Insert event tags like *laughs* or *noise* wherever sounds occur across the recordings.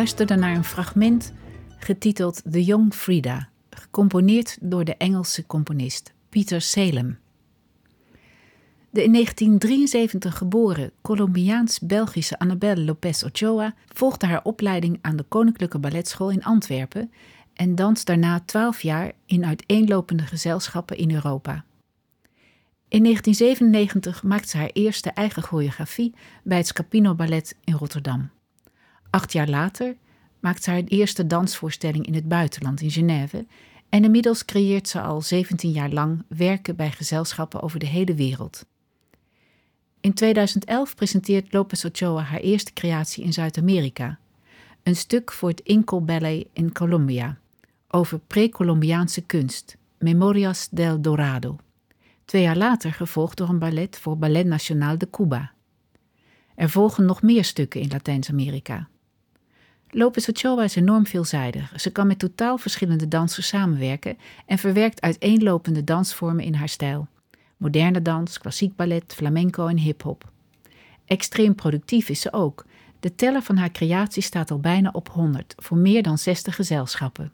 luisterde naar een fragment getiteld The Young Frida, gecomponeerd door de Engelse componist Peter Salem. De in 1973 geboren Colombiaans-Belgische Annabelle Lopez Ochoa volgde haar opleiding aan de Koninklijke Balletschool in Antwerpen en danst daarna twaalf jaar in uiteenlopende gezelschappen in Europa. In 1997 maakte ze haar eerste eigen choreografie bij het Scapino Ballet in Rotterdam. Acht jaar later maakt ze haar eerste dansvoorstelling in het buitenland in Genève en inmiddels creëert ze al 17 jaar lang werken bij gezelschappen over de hele wereld. In 2011 presenteert Lopez Ochoa haar eerste creatie in Zuid-Amerika, een stuk voor het Inco Ballet in Colombia over pre-Colombiaanse kunst, Memorias del Dorado. Twee jaar later gevolgd door een ballet voor Ballet Nacional de Cuba. Er volgen nog meer stukken in Latijns-Amerika. Lopez Ochoa is enorm veelzijdig. Ze kan met totaal verschillende dansers samenwerken en verwerkt uiteenlopende dansvormen in haar stijl. Moderne dans, klassiek ballet, flamenco en hip-hop. Extreem productief is ze ook. De teller van haar creatie staat al bijna op 100 voor meer dan 60 gezelschappen.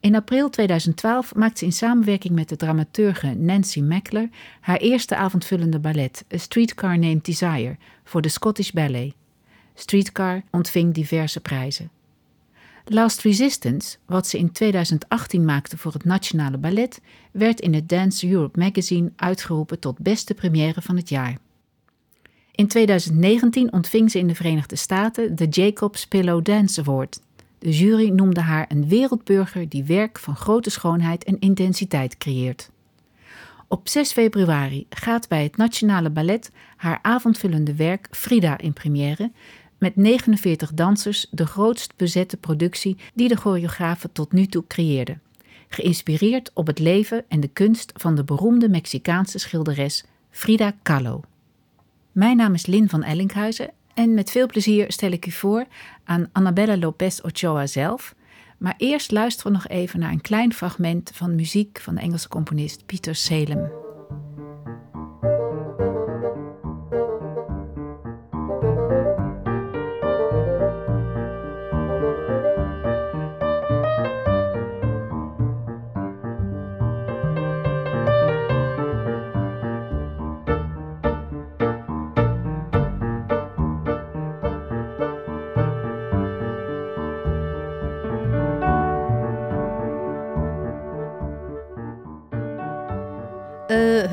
In april 2012 maakt ze in samenwerking met de dramaturge Nancy Meckler haar eerste avondvullende ballet, A Streetcar Named Desire, voor de Scottish Ballet. Streetcar ontving diverse prijzen. Last Resistance, wat ze in 2018 maakte voor het Nationale Ballet, werd in het Dance Europe magazine uitgeroepen tot beste première van het jaar. In 2019 ontving ze in de Verenigde Staten de Jacobs Pillow Dance Award. De jury noemde haar een wereldburger die werk van grote schoonheid en intensiteit creëert. Op 6 februari gaat bij het Nationale Ballet haar avondvullende werk Frida in première, met 49 dansers de grootst bezette productie die de choreografen tot nu toe creëerden. Geïnspireerd op het leven en de kunst van de beroemde Mexicaanse schilderes Frida Kahlo. Mijn naam is Lin van Ellinghuizen en met veel plezier stel ik u voor aan Annabella Lopez Ochoa zelf. Maar eerst luisteren we nog even naar een klein fragment van muziek van de Engelse componist Peter Salem.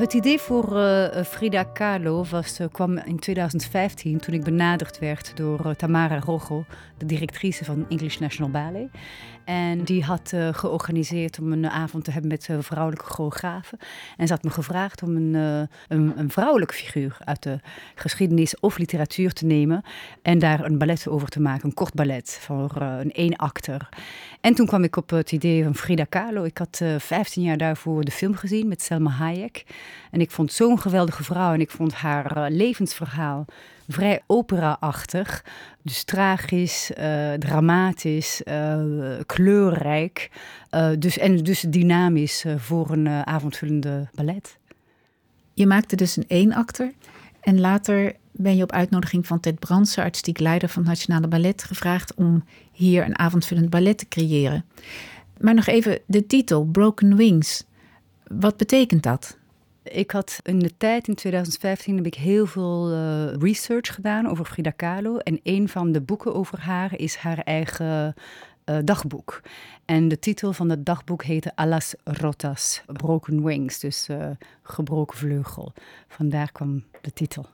Het idee voor uh, Frida Kahlo uh, kwam in 2015 toen ik benaderd werd door Tamara Rojo, de directrice van English National Ballet. En die had georganiseerd om een avond te hebben met vrouwelijke choreografen. En ze had me gevraagd om een, een, een, vrouwelijke figuur uit de geschiedenis of literatuur te nemen. En daar een ballet over te maken, een kort ballet voor een één acteur. En toen kwam ik op het idee van Frida Kahlo. Ik had 15 jaar daarvoor de film gezien met Selma Hayek. En ik vond zo'n geweldige vrouw en ik vond haar uh, levensverhaal vrij opera-achtig. Dus tragisch, uh, dramatisch, uh, kleurrijk. dus, en dus dynamisch voor een avondvullende ballet. Je maakte dus een eenakter. En later ben je op uitnodiging van Ted Brandsen, artistiek leider van het Nationale Ballet, gevraagd om hier een avondvullend ballet te creëren. Maar nog even de titel, Broken Wings. Wat betekent dat? Ik had in de tijd, in 2015, heb ik heel veel uh, research gedaan over Frida Kahlo. En een van de boeken over haar is haar eigen uh, dagboek. En de titel van het dagboek heette Alas Rotas, Broken Wings, dus uh, gebroken vleugel. Vandaar kwam de titel.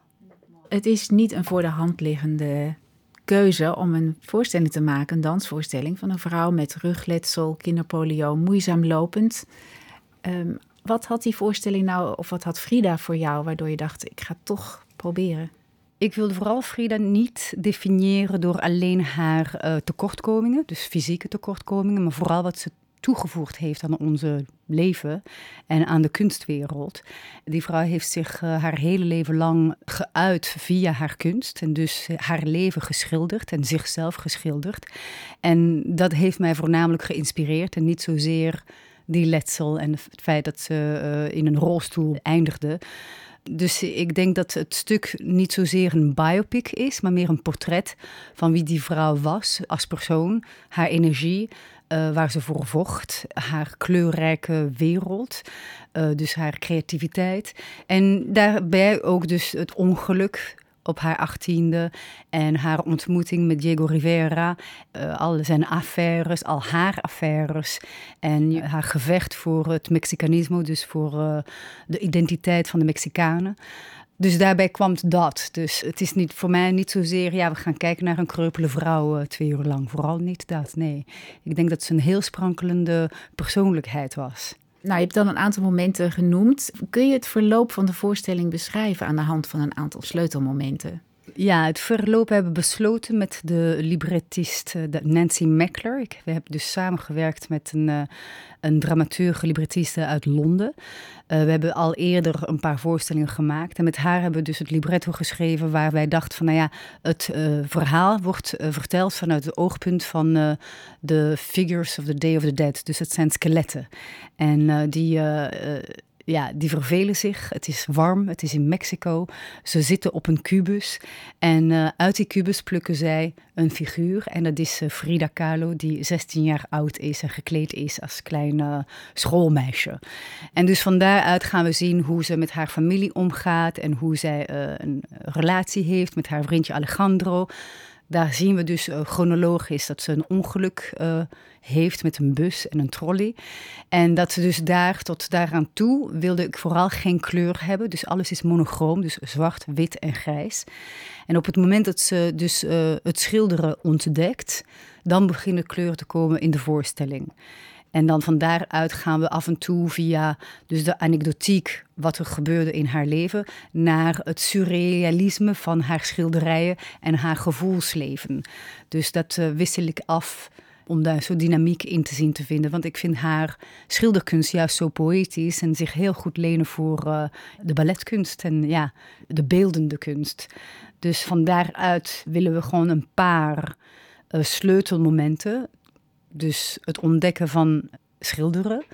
Het is niet een voor de hand liggende keuze om een voorstelling te maken, een dansvoorstelling van een vrouw met rugletsel, kinderpolio, moeizaam lopend. Um, wat had die voorstelling nou, of wat had Frida voor jou, waardoor je dacht: ik ga toch proberen? Ik wilde vooral Frida niet definiëren door alleen haar uh, tekortkomingen, dus fysieke tekortkomingen, maar vooral wat ze toegevoegd heeft aan onze leven en aan de kunstwereld. Die vrouw heeft zich uh, haar hele leven lang geuit via haar kunst en dus haar leven geschilderd en zichzelf geschilderd. En dat heeft mij voornamelijk geïnspireerd en niet zozeer die letsel en het feit dat ze uh, in een rolstoel eindigde. Dus ik denk dat het stuk niet zozeer een biopic is, maar meer een portret van wie die vrouw was als persoon, haar energie, uh, waar ze voor vocht, haar kleurrijke wereld, uh, dus haar creativiteit. En daarbij ook dus het ongeluk op haar achttiende en haar ontmoeting met Diego Rivera, uh, al zijn affaires, al haar affaires en haar gevecht voor het Mexicanismo, dus voor uh, de identiteit van de Mexicanen. Dus daarbij kwam dat. Dus het is niet, voor mij niet zozeer, ja, we gaan kijken naar een kreupele vrouw uh, twee uur lang. Vooral niet dat, nee. Ik denk dat ze een heel sprankelende persoonlijkheid was. Nou, je hebt dan een aantal momenten genoemd. Kun je het verloop van de voorstelling beschrijven aan de hand van een aantal sleutelmomenten? Ja, het verloop hebben besloten met de librettist eh, Nancy Meckler. We hebben dus samengewerkt met een, uh, een dramaturg, librettiste uit Londen. Uh, we hebben al eerder een paar voorstellingen gemaakt. En met haar hebben we dus het libretto geschreven waar wij dachten van, nou ja, het verhaal wordt verteld vanuit het oogpunt van de figures of the Day of the Dead. Dus het zijn skeletten. En die ja, die vervelen zich. Het is warm, het is in Mexico. Ze zitten op een kubus en uh, uit die kubus plukken zij een figuur. En dat is uh, Frida Kahlo, die 16 jaar oud is en gekleed is als klein schoolmeisje. En dus van daaruit gaan we zien hoe ze met haar familie omgaat en hoe zij een relatie heeft met haar vriendje Alejandro. Daar zien we dus chronologisch dat ze een ongeluk uh, heeft met een bus en een trolley. En dat ze dus daar tot daaraan toe wilde ik vooral geen kleur hebben. Dus alles is monochroom, dus zwart, wit en grijs. En op het moment dat ze dus uh, het schilderen ontdekt, dan beginnen kleuren te komen in de voorstelling. En dan van daaruit gaan we af en toe via dus de anekdotiek, wat er gebeurde in haar leven, naar het surrealisme van haar schilderijen en haar gevoelsleven. Dus dat uh, wissel ik af om daar zo dynamiek in te zien te vinden. Want ik vind haar schilderkunst juist zo poëtisch en zich heel goed lenen voor uh, de balletkunst en ja, de beeldende kunst. Dus van daaruit willen we gewoon een paar uh, sleutelmomenten dus het ontdekken van schilderen.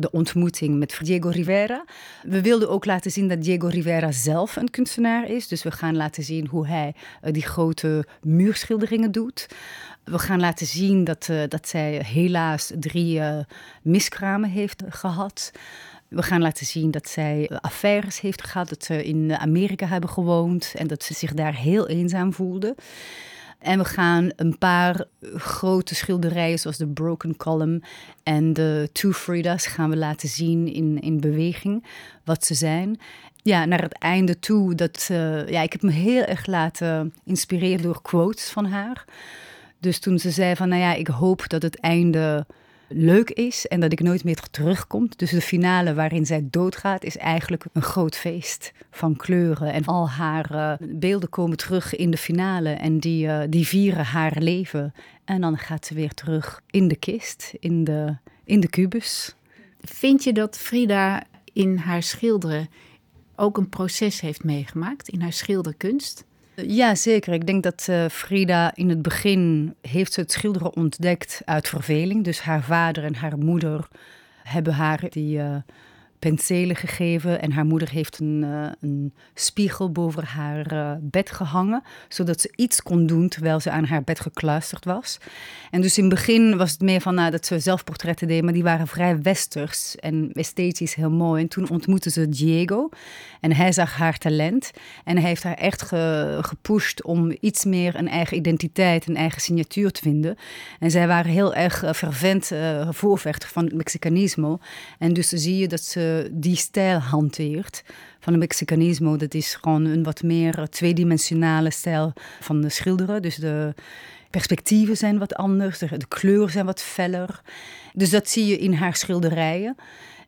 De ontmoeting met Diego Rivera. We wilden ook laten zien dat Diego Rivera zelf een kunstenaar is. Dus we gaan laten zien hoe hij uh, die grote muurschilderingen doet. We gaan laten zien dat, uh, dat zij helaas drie uh, miskramen heeft gehad. We gaan laten zien dat zij affaires heeft gehad, dat ze in Amerika hebben gewoond en dat ze zich daar heel eenzaam voelde. En we gaan een paar grote schilderijen, zoals de Broken Column en de Two Frida's, gaan we laten zien in, in beweging wat ze zijn. Ja, naar het einde toe, dat, uh, ja, ik heb me heel erg laten inspireren door quotes van haar. Dus toen ze zei van, nou ja, ik hoop dat het einde leuk is en dat ik nooit meer terugkom. Dus de finale waarin zij doodgaat is eigenlijk een groot feest van kleuren. En al haar uh, beelden komen terug in de finale en die, uh, die vieren haar leven. En dan gaat ze weer terug in de kist, in de, in de kubus. Vind je dat Frida in haar schilderen ook een proces heeft meegemaakt, in haar schilderkunst? Ja, zeker. Ik denk dat uh, Frida in het begin heeft het schilderen ontdekt uit verveling. Dus haar vader en haar moeder hebben haar die uh, penselen gegeven. En haar moeder heeft een, uh, een spiegel boven haar uh, bed gehangen, zodat ze iets kon doen terwijl ze aan haar bed gekluisterd was. En dus in het begin was het meer van nou, dat ze zelfportretten deed, maar die waren vrij westers en esthetisch heel mooi. En toen ontmoette ze Diego en hij zag haar talent. En hij heeft haar echt ge, gepusht om iets meer een eigen identiteit, een eigen signatuur te vinden. En zij waren heel erg uh, fervent uh, voorvechter van het Mexicanismo. En dus zie je dat ze die stijl hanteert van het Mexicanismo. Dat is gewoon een wat meer tweedimensionale stijl van de schilderen. Dus de perspectieven zijn wat anders, de, de kleuren zijn wat feller. Dus dat zie je in haar schilderijen.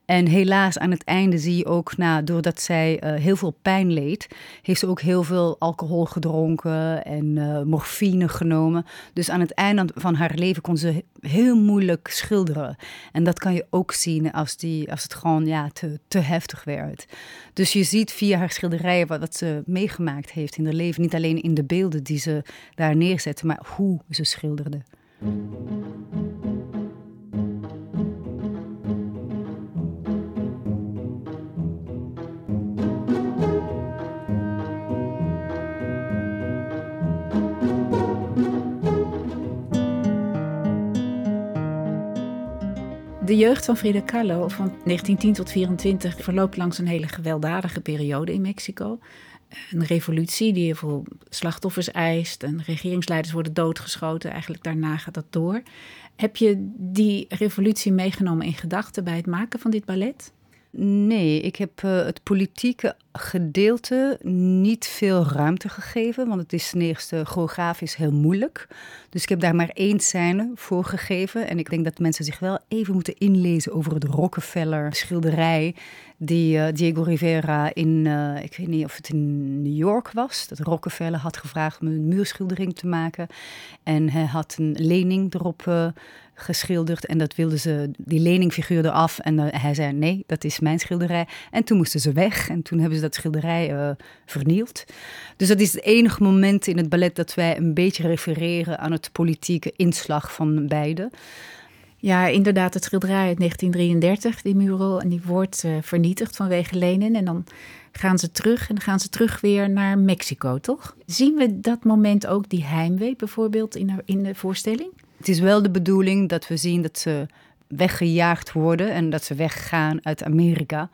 En helaas aan het einde zie je ook, nou, doordat zij uh, heel veel pijn leed, heeft ze ook heel veel alcohol gedronken en uh, morfine genomen. Dus aan het einde van haar leven kon ze heel moeilijk schilderen. En dat kan je ook zien als, die, als het gewoon ja, te, te heftig werd. Dus je ziet via haar schilderijen wat, wat ze meegemaakt heeft in haar leven. Niet alleen in de beelden die ze daar neerzette, maar hoe ze schilderde. De jeugd van Frida Kahlo van 1910 tot 24 verloopt langs een hele gewelddadige periode in Mexico. Een revolutie die heel veel slachtoffers eist en regeringsleiders worden doodgeschoten. Eigenlijk daarna gaat dat door. Heb je die revolutie meegenomen in gedachten bij het maken van dit ballet? Nee, ik heb uh, het politieke gedeelte niet veel ruimte gegeven, want het is ten eerste geografisch heel moeilijk. Dus ik heb daar maar één scène voor gegeven. En ik denk dat mensen zich wel even moeten inlezen over het Rockefeller schilderij die uh, Diego Rivera in, uh, ik weet niet of het in New York was, dat Rockefeller had gevraagd om een muurschildering te maken. En hij had een lening erop uh, geschilderd en dat wilden ze, die leningfiguur eraf. En hij zei nee, dat is mijn schilderij. En toen moesten ze weg en toen hebben ze dat schilderij vernield. Dus dat is het enige moment in het ballet dat wij een beetje refereren aan het politieke inslag van beide. Ja, inderdaad, het schilderij uit 1933, die mural, en die wordt uh, vernietigd vanwege Lenin. En dan gaan ze terug en dan gaan ze terug weer naar Mexico, toch? Zien we dat moment ook, die heimwee bijvoorbeeld, in de, in de voorstelling? Het is wel de bedoeling dat we zien dat ze weggejaagd worden en dat ze weggaan uit Amerika.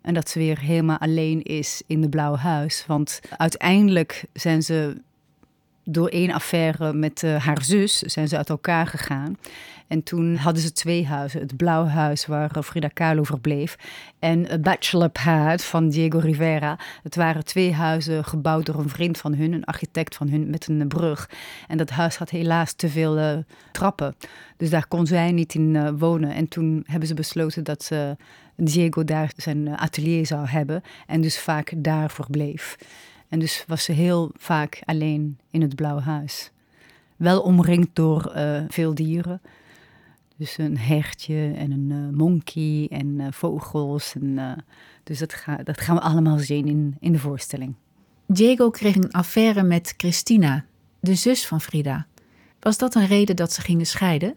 En dat ze weer helemaal alleen is in het Blauwe Huis. Want uiteindelijk zijn ze door één affaire met uh, haar zus zijn ze uit elkaar gegaan. En toen hadden ze twee huizen. Het Blauwe Huis, waar eh, Frida Kahlo verbleef. En het Bachelor Pad van Diego Rivera. Het waren twee huizen gebouwd door een vriend van hun, een architect van hun, met een brug. En dat huis had helaas te veel trappen. Dus daar kon zij niet in wonen. En toen hebben ze besloten dat ze Diego daar zijn atelier zou hebben. En dus vaak daar verbleef. En dus was ze heel vaak alleen in het Blauwe Huis. Wel omringd door uh, veel dieren. Dus een hertje en een uh, monkey en uh, vogels. En, dus dat, ga, dat gaan we allemaal zien in, in de voorstelling. Diego kreeg een affaire met Christina, de zus van Frida. Was dat een reden dat ze gingen scheiden?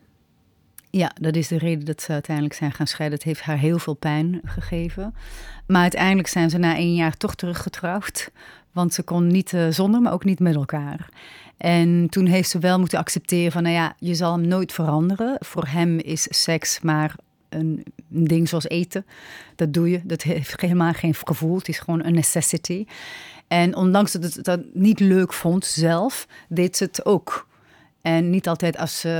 Ja, dat is de reden dat ze uiteindelijk zijn gaan scheiden. Het heeft haar heel veel pijn gegeven. Maar uiteindelijk zijn ze na één jaar toch teruggetrouwd. Want ze kon niet uh, zonder, maar ook niet met elkaar. En toen heeft ze wel moeten accepteren van, nou ja, je zal hem nooit veranderen. Voor hem is seks maar een, een ding zoals eten. Dat doe je. Dat heeft helemaal geen gevoel. Het is gewoon een necessity. En ondanks dat het dat niet leuk vond zelf, deed ze het ook. En niet altijd als, uh,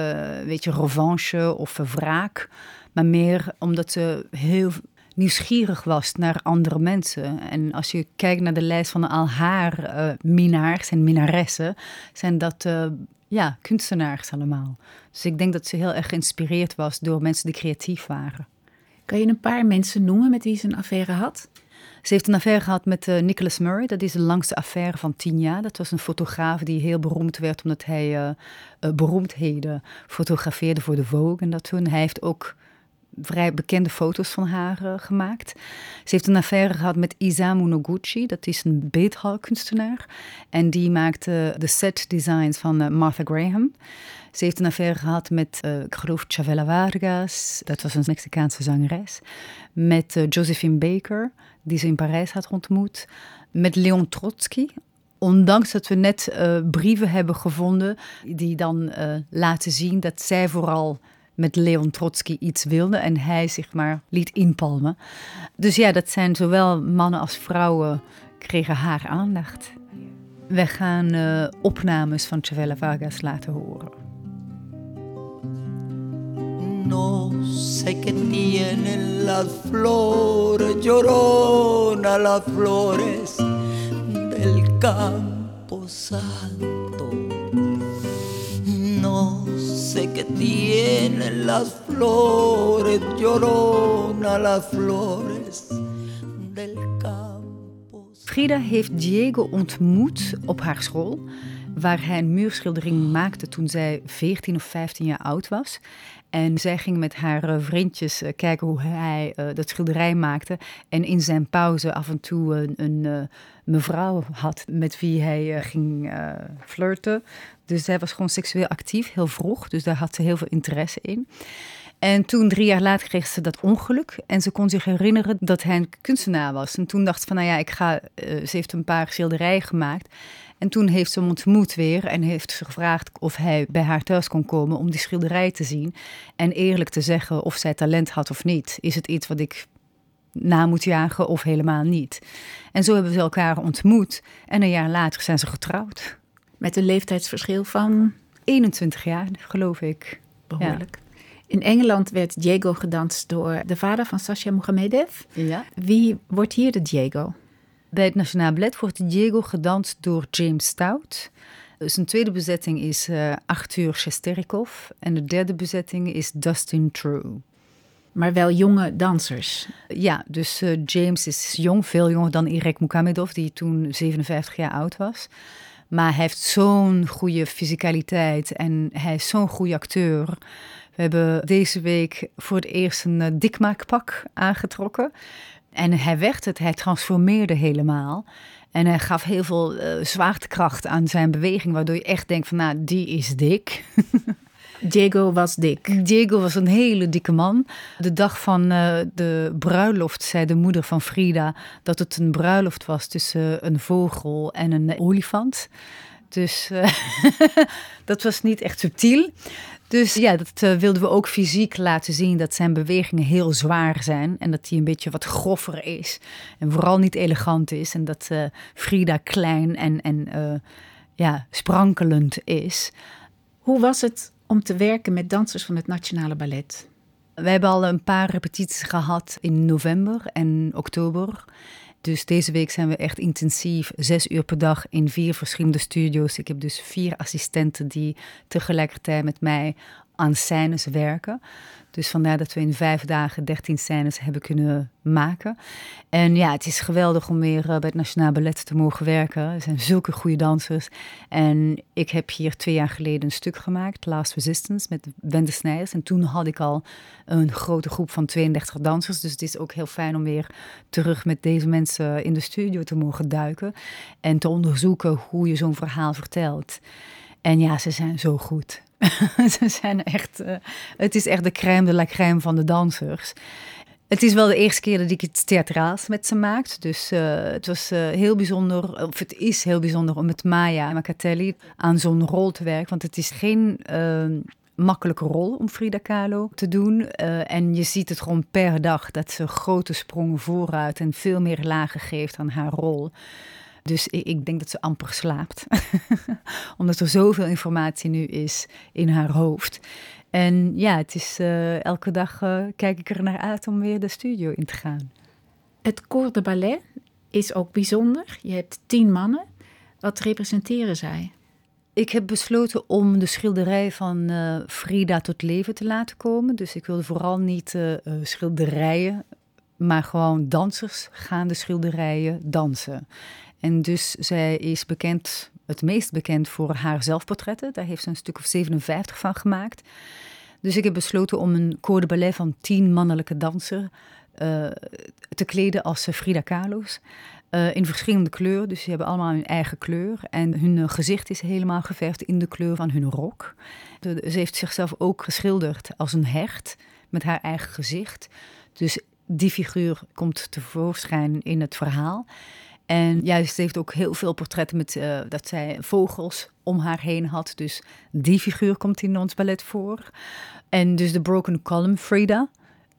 weet je, revanche of wraak. Maar meer omdat ze heel nieuwsgierig was naar andere mensen. En als je kijkt naar de lijst van al haar uh, minnaars en minnaressen, zijn dat uh, ja, kunstenaars allemaal. Dus ik denk dat ze heel erg geïnspireerd was door mensen die creatief waren. Kan je een paar mensen noemen met wie ze een affaire had? Ze heeft een affaire gehad met uh, Nicholas Murray. Dat is de langste affaire van tien jaar. Dat was een fotograaf die heel beroemd werd omdat hij uh, uh, beroemdheden fotografeerde voor de Vogue en dat toen. Hij heeft ook vrij bekende foto's van haar uh, gemaakt. Ze heeft een affaire gehad met Isamu Noguchi, dat is een beeldhouwkunstenaar. En die maakte de set designs van uh, Martha Graham. Ze heeft een affaire gehad met, uh, ik geloof, Chavela Vargas, dat was een Mexicaanse zangeres. Met Josephine Baker, die ze in Parijs had ontmoet. Met Leon Trotsky, ondanks dat we net brieven hebben gevonden die dan laten zien dat zij vooral met Leon Trotsky iets wilde en hij zich maar liet inpalmen. Dus ja, dat zijn zowel mannen als vrouwen kregen haar aandacht. We gaan uh, opnames van Chavela Vargas laten horen. No sé qué tienen las flores, llorona las flores del campo. Sé que tienen las flores, llorona las flores del campo. Frida heeft Diego ontmoet op haar school, waar hij een muurschildering maakte toen zij 14 of 15 jaar oud was. En zij ging met haar eh, vriendjes eh, kijken hoe hij uh, dat schilderij maakte. En in zijn pauze af en toe een, een mevrouw had met wie hij ging flirten. Dus zij was gewoon seksueel actief, heel vroeg. Dus daar had ze heel veel interesse in. En toen, drie jaar later, kreeg ze dat ongeluk. En ze kon zich herinneren dat hij een kunstenaar was. En toen dacht ze van, nou ja, ik ga... Uh, ze heeft een paar schilderijen gemaakt. En toen heeft ze hem ontmoet weer en heeft ze gevraagd of hij bij haar thuis kon komen om die schilderij te zien. En eerlijk te zeggen of zij talent had of niet. Is het iets wat ik na moet jagen of helemaal niet? En zo hebben ze elkaar ontmoet. En een jaar later zijn ze getrouwd. Met een leeftijdsverschil van? 21 jaar, geloof ik. Behoorlijk. In Engeland werd Diego gedanst door de vader van Sasha Mohamedev. Ja. Wie wordt hier de Diego? Bij het Nationaal Ballet wordt Diego gedanst door James Stout. Zijn tweede bezetting is uh, Arthur Shesterikov. En de derde bezetting is Dustin True. Maar wel jonge dansers. Ja, dus uh, James is jong, veel jonger dan Irek Mukhamedov, die toen 57 jaar oud was. Maar hij heeft zo'n goede fysicaliteit en hij is zo'n goede acteur. We hebben deze week voor het eerst een uh, dikmaakpak aangetrokken. En hij werd het, hij transformeerde helemaal. En hij gaf heel veel uh, zwaartekracht aan zijn beweging, waardoor je echt denkt van, nou, die is dik. *laughs* Diego was dik. Diego was een hele dikke man. De dag van uh, de bruiloft zei de moeder van Frida dat het een bruiloft was tussen een vogel en een olifant. Dus uh, *laughs* dat was niet echt subtiel. Dus ja, dat uh, wilden we ook fysiek laten zien dat zijn bewegingen heel zwaar zijn. En dat hij een beetje wat groffer is. En vooral niet elegant is. En dat uh, Frida klein en, en ja, sprankelend is. Hoe was het om te werken met dansers van het Nationale Ballet? We hebben al een paar repetities gehad in november en oktober. Dus deze week zijn we echt intensief, zes uur per dag in vier verschillende studio's. Ik heb dus vier assistenten die tegelijkertijd met mij aan scènes werken. Dus vandaar dat we in vijf dagen dertien scènes hebben kunnen maken. En ja, het is geweldig om weer bij het Nationaal Ballet te mogen werken. Er zijn zulke goede dansers. En ik heb hier twee jaar geleden een stuk gemaakt, Last Resistance, met Wende Snijders. En toen had ik al een grote groep van 32 dansers. Dus het is ook heel fijn om weer terug met deze mensen in de studio te mogen duiken. En te onderzoeken hoe je zo'n verhaal vertelt. En ja, ze zijn zo goed. *laughs* ze zijn echt, uh, het is echt de crème de la crème van de dansers. Het is wel de eerste keer dat ik iets theatraals met ze maak. Dus uh, het was uh, heel bijzonder, of het is heel bijzonder om met Maya Macatelli aan zo'n rol te werken. Want het is geen makkelijke rol om Frida Kahlo te doen. en je ziet het gewoon per dag dat ze grote sprongen vooruit en veel meer lagen geeft aan haar rol. Dus ik, ik denk dat ze amper slaapt. *laughs* Omdat er zoveel informatie nu is in haar hoofd. En ja, het is uh, elke dag uh, kijk ik er naar uit om weer de studio in te gaan. Het Corps de Ballet is ook bijzonder. Je hebt tien mannen. Wat representeren zij? Ik heb besloten om de schilderij van uh, Frida tot leven te laten komen. Dus ik wilde vooral niet schilderijen, maar gewoon dansers gaan de schilderijen dansen. En dus zij is bekend, het meest bekend voor haar zelfportretten. Daar heeft ze een stuk of 57 van gemaakt. Dus ik heb besloten om een code ballet van tien mannelijke dansers uh, te kleden als Frida Kahlo's. Uh, in verschillende kleuren, dus ze hebben allemaal hun eigen kleur. En hun gezicht is helemaal geverfd in de kleur van hun rok. Ze heeft zichzelf ook geschilderd als een hert met haar eigen gezicht. Dus die figuur komt tevoorschijn in het verhaal. En juist heeft ook heel veel portretten met uh, dat zij vogels om haar heen had. Dus die figuur komt in ons ballet voor. En dus de Broken Column Frida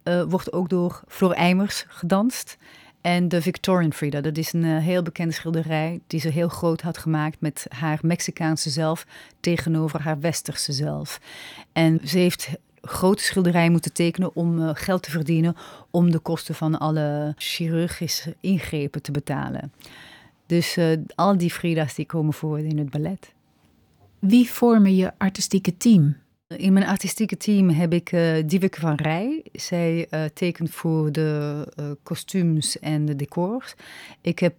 uh, wordt ook door Floor Eimers gedanst. En de Victorian Frida, dat is een uh, heel bekende schilderij die ze heel groot had gemaakt met haar Mexicaanse zelf tegenover haar Westerse zelf. En ze heeft grote schilderijen moeten tekenen om uh, geld te verdienen om de kosten van alle chirurgische ingrepen te betalen. Dus uh, al die Frida's die komen voor in het ballet. Wie vormen je artistieke team? In mijn artistieke team heb ik uh, Dieveke van Rij. Zij uh, tekent voor de kostuums en de decors. Ik heb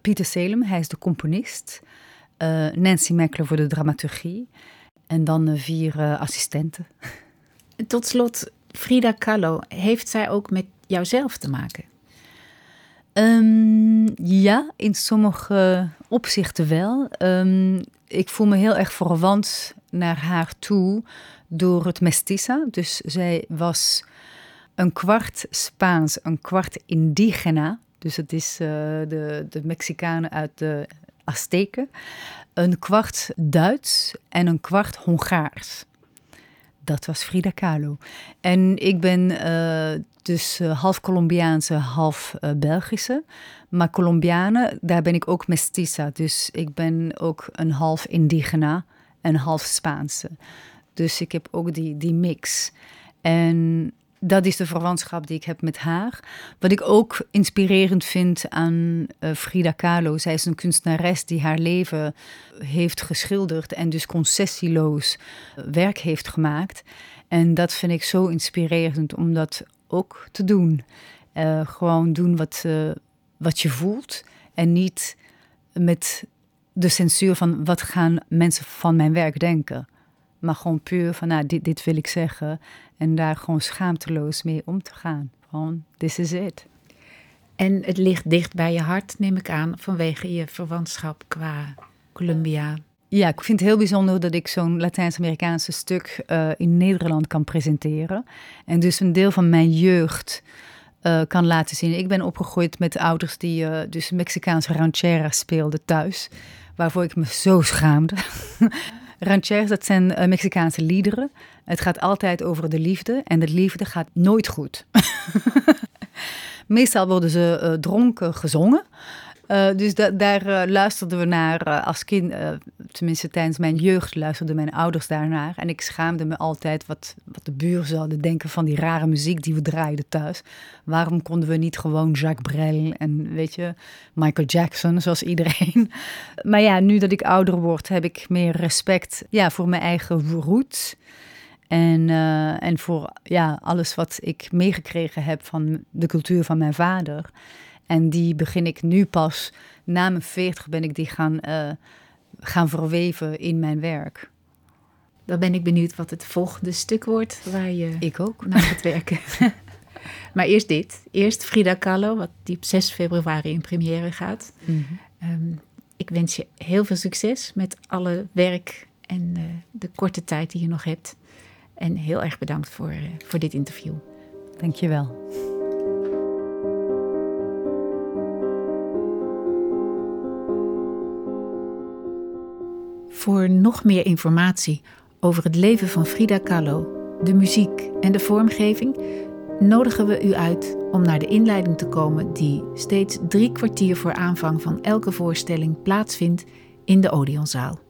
Pieter Selem, hij is de componist. Nancy Meckler voor de dramaturgie. En dan vier assistenten. *laughs* Tot slot, Frida Kahlo, heeft zij ook met jouzelf te maken? Um, ja, in sommige opzichten wel. Um, ik voel me heel erg verwant naar haar toe door het mestiza. Dus zij was een kwart Spaans, een kwart indigena. Dus het is uh, de, de Mexicanen uit de Azteken. Een kwart Duits en een kwart Hongaars. Dat was Frida Kahlo. En ik ben uh, dus uh, half Colombiaanse, half uh, Belgische. Maar Colombianen, daar ben ik ook mestiza. Dus ik ben ook een half indigena en half Spaanse. Dus ik heb ook die, die mix. En dat is de verwantschap die ik heb met haar. Wat ik ook inspirerend vind aan uh, Frida Kahlo. Zij is een kunstenares die haar leven heeft geschilderd en dus concessieloos werk heeft gemaakt. En dat vind ik zo inspirerend om dat ook te doen. Uh, gewoon doen wat, wat je voelt en niet met de censuur van wat gaan mensen van mijn werk denken. Maar gewoon puur van, nou, dit, dit wil ik zeggen. En daar gewoon schaamteloos mee om te gaan. Gewoon, this is it. En het ligt dicht bij je hart, neem ik aan, vanwege je verwantschap qua Colombia. Ja, ik vind het heel bijzonder dat ik zo'n Latijns-Amerikaanse stuk uh, in Nederland kan presenteren. En dus een deel van mijn jeugd uh, kan laten zien. Ik ben opgegroeid met ouders die uh, dus Mexicaanse ranchera speelden thuis. Waarvoor ik me zo schaamde. *laughs* Rancheras, dat zijn uh, Mexicaanse liederen. Het gaat altijd over de liefde en de liefde gaat nooit goed. *laughs* Meestal worden ze uh, dronken gezongen. Uh, dus da daar uh, luisterden we naar uh, als kind, tenminste tijdens mijn jeugd luisterden mijn ouders daarnaar. En ik schaamde me altijd wat, wat de buur zouden denken van die rare muziek die we draaiden thuis. Waarom konden we niet gewoon Jacques Brel en weet je, Michael Jackson zoals iedereen. *laughs* maar ja, nu dat ik ouder word heb ik meer respect ja, voor mijn eigen roots. En, en voor ja, alles wat ik meegekregen heb van de cultuur van mijn vader. En die begin ik nu pas, na mijn 40 ben ik die gaan, uh, gaan verweven in mijn werk. Dan ben ik benieuwd wat het volgende stuk wordt waar je ik ook. naar gaat werken. *laughs* maar eerst dit. Eerst Frida Kahlo, wat die op 6 februari in première gaat. Mm -hmm. um, ik wens je heel veel succes met alle werk en uh, de korte tijd die je nog hebt. En heel erg bedankt voor, uh, voor dit interview. Dank je wel. Voor nog meer informatie over het leven van Frida Kahlo, de muziek en de vormgeving, nodigen we u uit om naar de inleiding te komen die steeds drie kwartier voor aanvang van elke voorstelling plaatsvindt in de Odeonzaal.